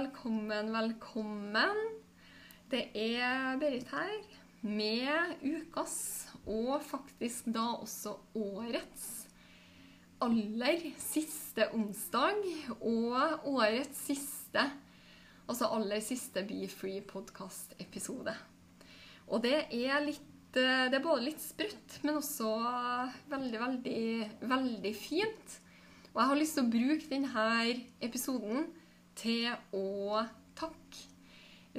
velkommen, velkommen. Det er Berit her med ukas, og faktisk da også årets, aller siste onsdag, og årets siste, altså aller siste Be Free podcast-episode. Og det er litt eh, Det er både litt sprøtt, men også veldig, veldig, veldig fint. Og jeg har lyst til å bruke denne episoden til å takke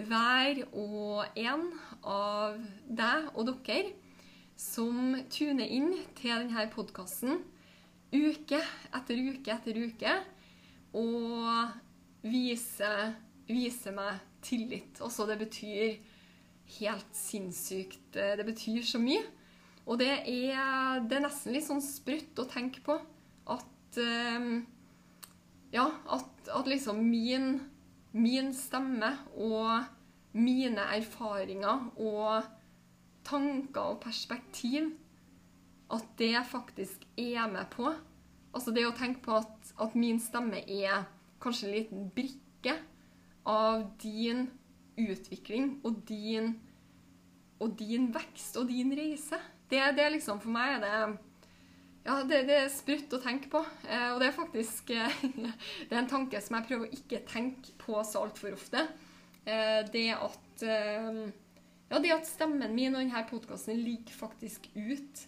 hver og en av deg og dere som tuner inn til denne podkasten uke etter uke etter uke og viser, viser meg tillit. Også det betyr helt sinnssykt. eh, Det betyr så mye. Og det er, det er nesten litt sånn sprøtt å tenke på at eh, Ja, at, at liksom min, min stemme og mine erfaringer og tanker og perspektiv At det faktisk er med på. Altså det å tenke på at, at min stemme er kanskje en liten brikke av din utvikling og din, og din vekst og din reise. Det, det liksom For meg er det ja, det, det er sprutt å tenke på. Eh, og det er faktisk eh, det er en tanke som jeg prøver å ikke tenke på så altfor ofte. Eh, det at eh, ja, det at stemmen min og denne podkasten ligger faktisk ut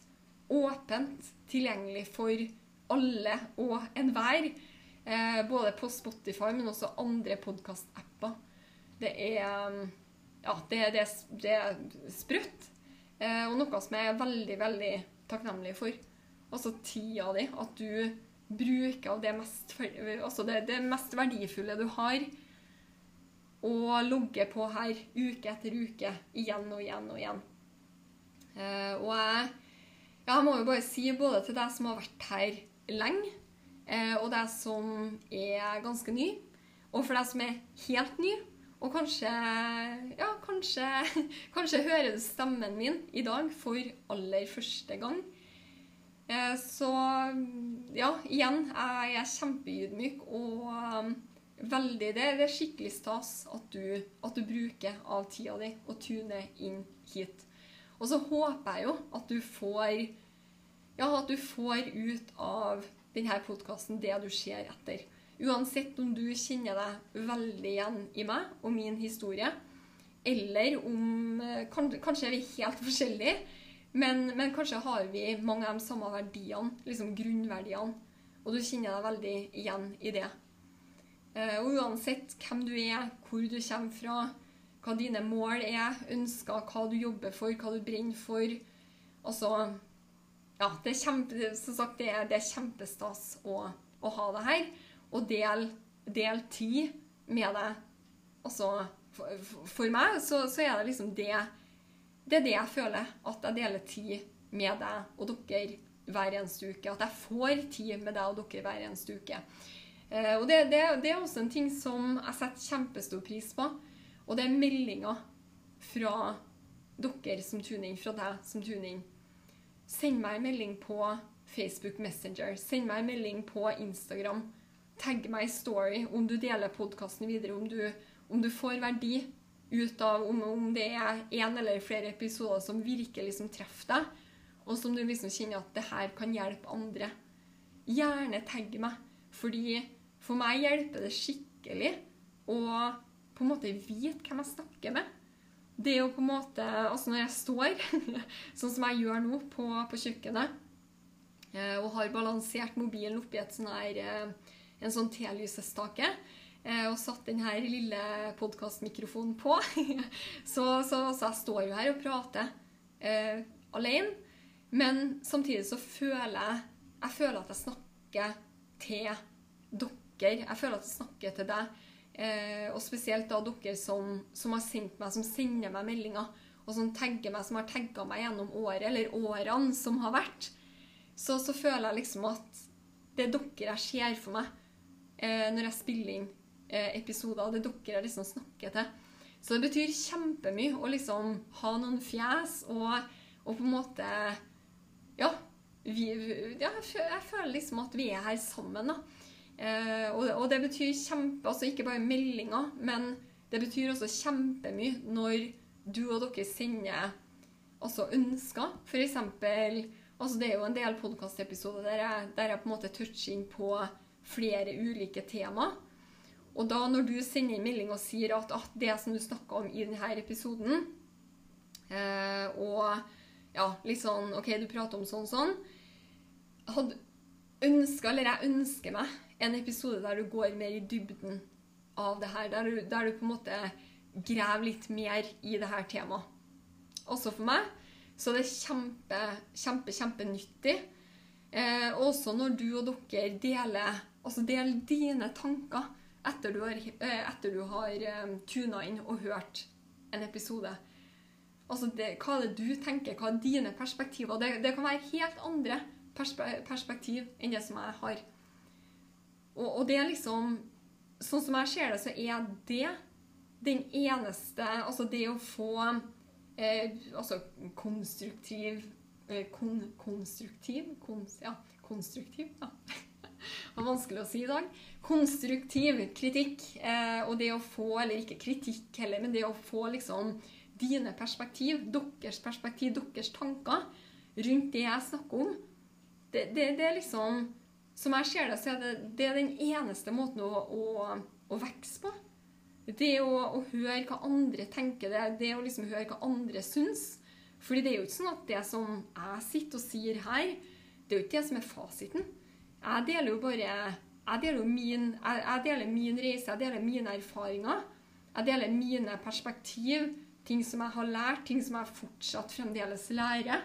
åpent tilgjengelig for alle og enhver. Eh, både på Spotify, men også andre podkastapper. Det er ja, det, det, det er sprøtt. Eh, og noe som jeg er veldig, veldig takknemlig for. Altså tida di. At du bruker av det mest, altså det, det mest verdifulle du har, og logger på her uke etter uke. Igjen og igjen og igjen. Uh, og jeg, ja, jeg må jo bare si både til deg som har vært her lenge, uh, og deg som er ganske ny, og for deg som er helt ny, og kanskje, ja, kanskje, kanskje hører du stemmen min i dag for aller første gang. Eh, Så ja, igjen, jeg er kjempeydmyk og um, veldig Det det er skikkelig stas at du, at du bruker av tida di og tuner inn hit. Og så håper jeg jo at du får ja, at du får ut av denne podkasten det du ser etter. Uansett om du kjenner deg veldig igjen i meg og min historie, eller om eh, kan, Kanskje er vi helt forskjellige, men, men kanskje har vi mange av de samme verdiene, liksom grunnverdiene, og du kjenner deg veldig igjen i det. Eh, Og uansett hvem du er, hvor du kommer fra, hva dine mål er, ønsker, hva du jobber for, hva du brenner for Altså Ja, det er, kjempe, sagt, det er, det er kjempestas å, å ha det her. Og del, del tid med det. Altså, for, for meg så, så er det liksom det Det er det jeg føler. At jeg deler tid med deg og dere hver eneste uke. At jeg får tid med deg og dere hver eneste uke. Eh, og det, det, det er også en ting som jeg setter kjempestor pris på. Og det er meldinger fra dere som tuner inn, fra deg som tuner inn. Send meg en melding på Facebook Messenger. Send meg en melding på Instagram. Tagg meg i story om du deler podkasten videre, om du, om du får verdi ut av om, om det er én eller flere episoder som virkelig liksom treffer deg, og som du liksom kjenner at det her kan hjelpe andre. Gjerne tagg meg, fordi for meg hjelper det skikkelig å på en måte vite hvem jeg snakker med. Det er jo på en måte Altså når jeg står, sånn som jeg gjør nå, på, på kjøkkenet, eh, og har balansert mobilen oppi et sånn her, eh, en sånn telysestake, og satt denne lille podkastmikrofonen på. så, så, så, jeg står jo her og prater eh, alene. Men samtidig så føler jeg Jeg føler at jeg snakker til dere. Jeg føler at jeg snakker til deg. Eh, og spesielt da dere som, som, har sendt meg, som sender meg meldinger, og som tagger meg, som har tagga meg gjennom året, eller årene som har vært. Så, så føler jeg liksom at det er dere jeg ser for meg eh, når jeg spiller inn eh, episoder. Det er dere jeg liksom snakker til. Så det betyr kjempemye å liksom ha noen fjes og, og på en måte Ja, vi, ja jeg, føler liksom at vi er her sammen. da. Eh, og, og, det betyr kjempe Altså ikke bare meldinger, men det betyr også kjempemye når du og dere sender altså ønsker. For eksempel altså Det er jo en del podkastepisoder der, der, jeg på en måte toucher inn på flere ulike tema. Og da når du sender en melding og sier at, at det som du snakka om i denne episoden eh, Og ja, litt sånn OK, du prater om sånn sånn. Hadde ønska, eller jeg ønsker meg, en episode der du går mer i dybden av det her. Der du, der du på en måte graver litt mer i det her temaet. Også for meg så det er kjempe, kjempe, kjempenyttig. Eh, også når du og dere deler, altså deler dine tanker etter du har, eh, etter du har eh, tuna inn og hørt en episode. Altså det, hva er det du tenker? Hva er dine perspektiver? Det, det kan være helt andre perspektiv enn det som jeg har. Og, og, det er liksom Sånn som jeg ser det, så er det den eneste Altså det å få eh, Altså konstruktiv eh, kon, Konstruktiv? Kons, ja, konstruktiv, ja. Var vanskelig å si i dag. Konstruktiv kritikk. Eh, og det å få, eller ikke kritikk heller, men det å få liksom dine perspektiv, deres perspektiv, deres tanker rundt det jeg snakker om, det, det, det er liksom Som jeg ser det, så er det, det er den eneste måten å, å, å vokse på. Det å, å, høre hva andre tenker, det, det å liksom høre hva andre syns. Fordi det er jo ikke sånn at det som jeg sitter og sier her, det er jo ikke det som er fasiten. Jeg deler jo bare jeg deler, min, jeg, jeg deler min reise, jeg deler mine erfaringer. Jeg deler mine perspektiv, ting som jeg har lært, ting som jeg fortsatt fremdeles lærer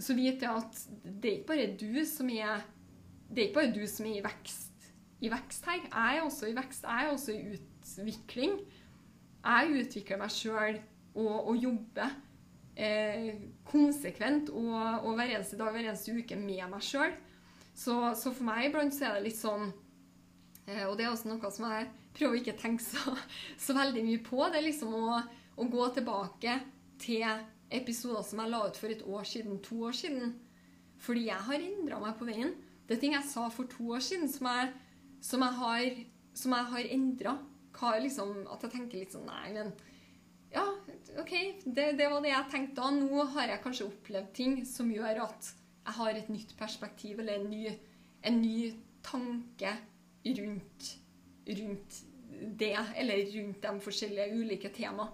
så vet jeg at det er ikke bare du som er det er ikke bare du som er i vekst, i vekst her. Jeg er også i vekst. Jeg er også i utvikling. Jeg utvikler meg sjøl og, og, jobber eh, konsekvent og, og, hver eneste dag, hver eneste uke med meg sjøl. Så, så, for meg iblant så er det litt sånn eh, Og det er også noe som jeg prøver ikke å tenke så, så veldig mye på. Det er liksom å, å gå tilbake til episoder som jeg la ut for et år siden, to år siden. Fordi jeg har endra meg på veien. Det er ting jeg sa for to år siden som jeg, som jeg har, som har endra. Liksom, at jeg tenker litt sånn Nei, men ja, OK, det, det, var det jeg tenkte da. Nå har jeg kanskje opplevd ting som gjør at jeg har et nytt perspektiv, eller en ny, en ny tanke rundt, rundt det, eller rundt de forskjellige ulike temaene.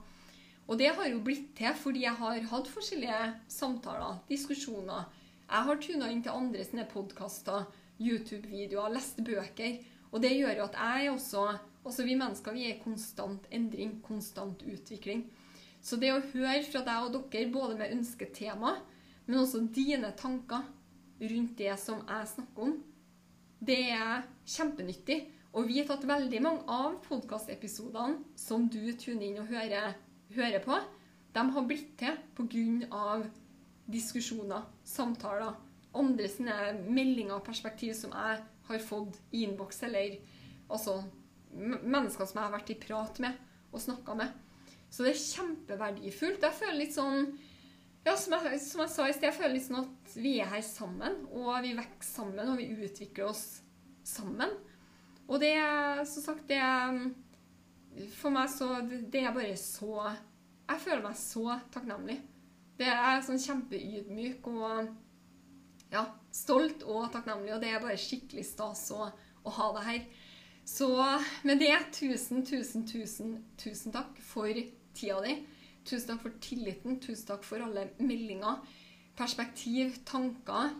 Og det har jo blitt til fordi jeg har hatt forskjellige samtaler, diskusjoner. Jeg har tuna inn til andre sine podkaster, YouTube-videoer, lest bøker. Og det gjør jo at jeg også Også vi mennesker vi er i konstant endring, konstant utvikling. Så det å høre fra deg og dere, både med ønsketema, men også dine tanker rundt det som jeg snakker om, det er kjempenyttig. Og vi har tatt veldig mange av podkastepisodene som du tuner inn og hører hører på, de har blitt til pga. diskusjoner, samtaler, andre sine meldinger og perspektiv som jeg har fått i innboks, eller altså mennesker som jeg har vært i prat med og snakka med. Så det er kjempeverdifullt. Jeg føler litt sånn ja, som jeg, som jeg, sa i sted, jeg føler sånn at vi er her sammen, og vi vokser sammen, og vi utvikler oss sammen. Og det er, som sagt, det er for meg så Det er bare så Jeg føler meg så takknemlig. Det er sånn kjempeydmyk og ja, stolt og takknemlig, og det er bare skikkelig stas å, å ha det her. Så med det, tusen, tusen, tusen, tusen takk for tida di. Tusen takk for tilliten. Tusen takk for alle meldinger, perspektiv, tanker.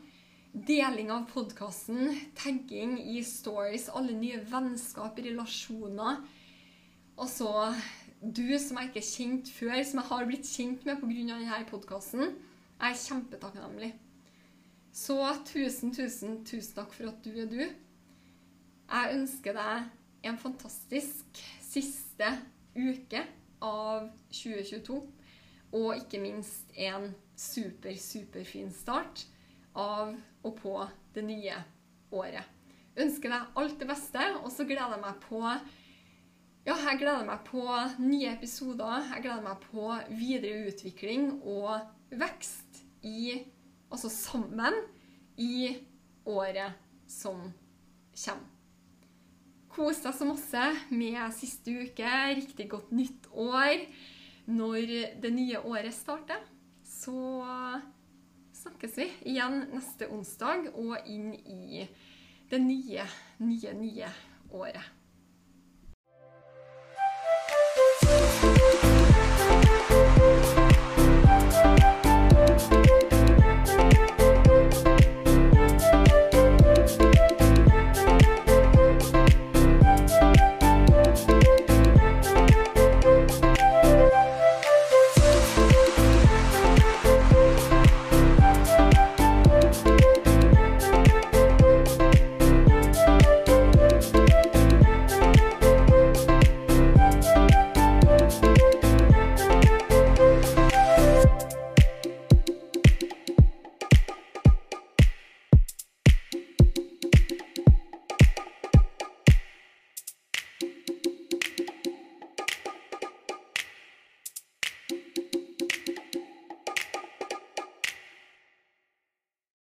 deling av podkasten, tagging i stories, alle nye vennskap, relasjoner. Og så du som jeg ikke er kjent før, som jeg har blitt kjent med pga. denne podkasten. Jeg er kjempetakknemlig. Så tusen, tusen, tusen takk for at du er du. Jeg ønsker deg en fantastisk siste uke av 2022. Og ikke minst en super, superfin start av og på det nye året. Ønsker deg alt det beste, og så gleder jeg meg på ja, jeg gleder meg på nye episoder. Jeg gleder meg på videre utvikling og vekst i Altså sammen i året som kommer. Kos deg så masse med siste uke. Riktig godt nytt år. Når det nye året starter, så snakkes vi igjen neste onsdag og inn i det nye, nye, nye året.